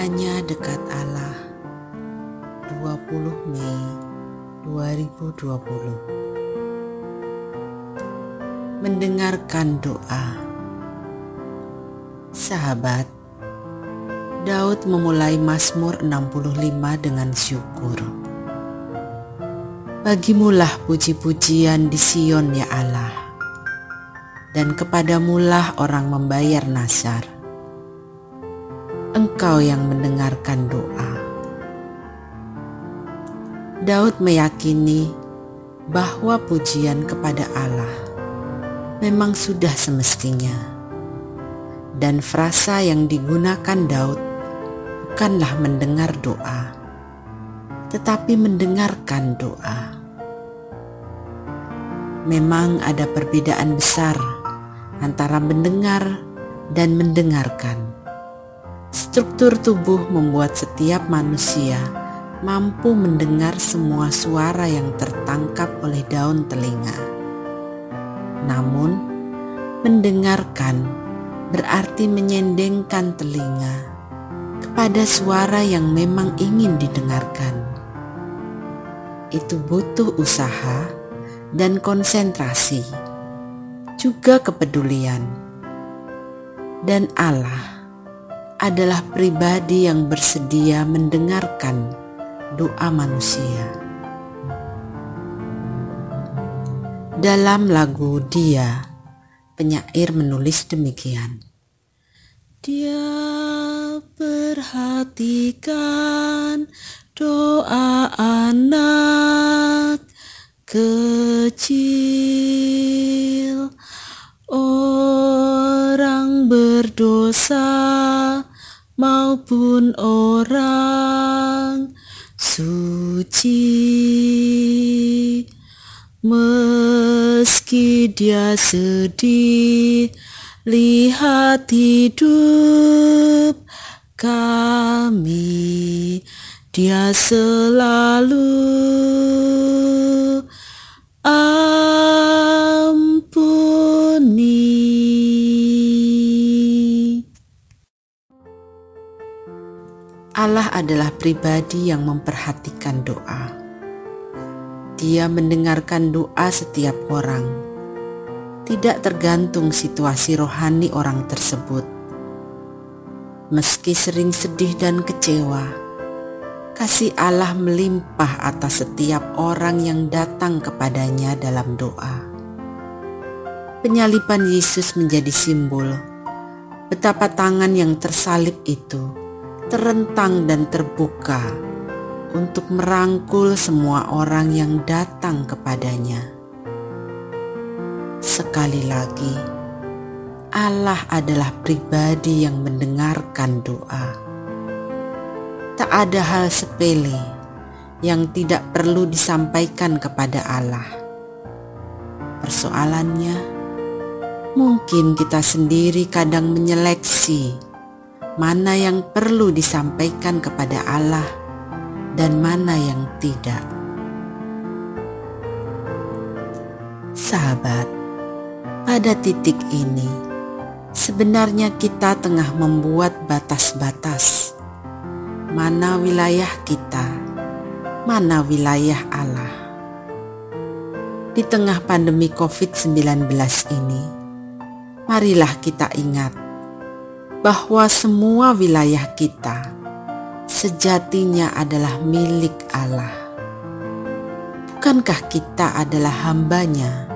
Hanya dekat Allah. 20 Mei 2020 Mendengarkan doa. Sahabat Daud memulai Mazmur 65 dengan syukur. Bagimulah puji-pujian di Sion ya Allah. Dan kepadamulah orang membayar nasar Engkau yang mendengarkan doa. Daud meyakini bahwa pujian kepada Allah memang sudah semestinya, dan frasa yang digunakan Daud bukanlah mendengar doa, tetapi mendengarkan doa. Memang ada perbedaan besar antara mendengar dan mendengarkan Struktur tubuh membuat setiap manusia mampu mendengar semua suara yang tertangkap oleh daun telinga. Namun, mendengarkan berarti menyendengkan telinga kepada suara yang memang ingin didengarkan. Itu butuh usaha dan konsentrasi, juga kepedulian, dan Allah adalah pribadi yang bersedia mendengarkan doa manusia. Dalam lagu Dia, penyair menulis demikian. Dia perhatikan doa anak kecil orang berdosa maupun orang suci. Meski dia sedih lihat hidup kami dia selalu Allah adalah pribadi yang memperhatikan doa. Dia mendengarkan doa setiap orang, tidak tergantung situasi rohani orang tersebut. Meski sering sedih dan kecewa, kasih Allah melimpah atas setiap orang yang datang kepadanya dalam doa. Penyalipan Yesus menjadi simbol betapa tangan yang tersalib itu terentang dan terbuka untuk merangkul semua orang yang datang kepadanya. Sekali lagi, Allah adalah pribadi yang mendengarkan doa. Tak ada hal sepele yang tidak perlu disampaikan kepada Allah. Persoalannya, mungkin kita sendiri kadang menyeleksi mana yang perlu disampaikan kepada Allah dan mana yang tidak. Sahabat, pada titik ini sebenarnya kita tengah membuat batas-batas. Mana wilayah kita, mana wilayah Allah. Di tengah pandemi COVID-19 ini, marilah kita ingat bahwa semua wilayah kita sejatinya adalah milik Allah. Bukankah kita adalah hambanya?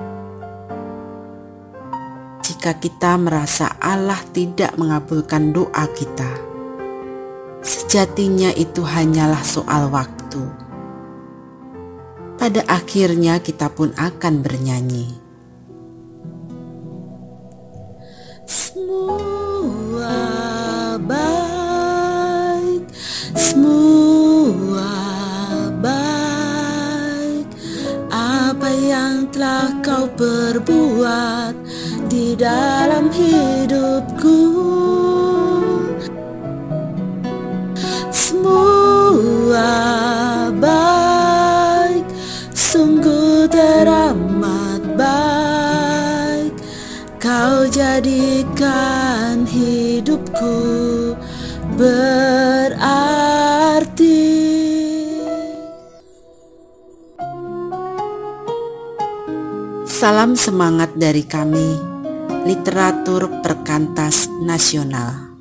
Jika kita merasa Allah tidak mengabulkan doa kita, sejatinya itu hanyalah soal waktu. Pada akhirnya kita pun akan bernyanyi. Baik semua baik. Apa yang telah kau perbuat di dalam hidupku? Semua baik sungguh teramat baik. Kau jadikan hidupku berarti. Salam semangat dari kami Literatur Perkantas Nasional.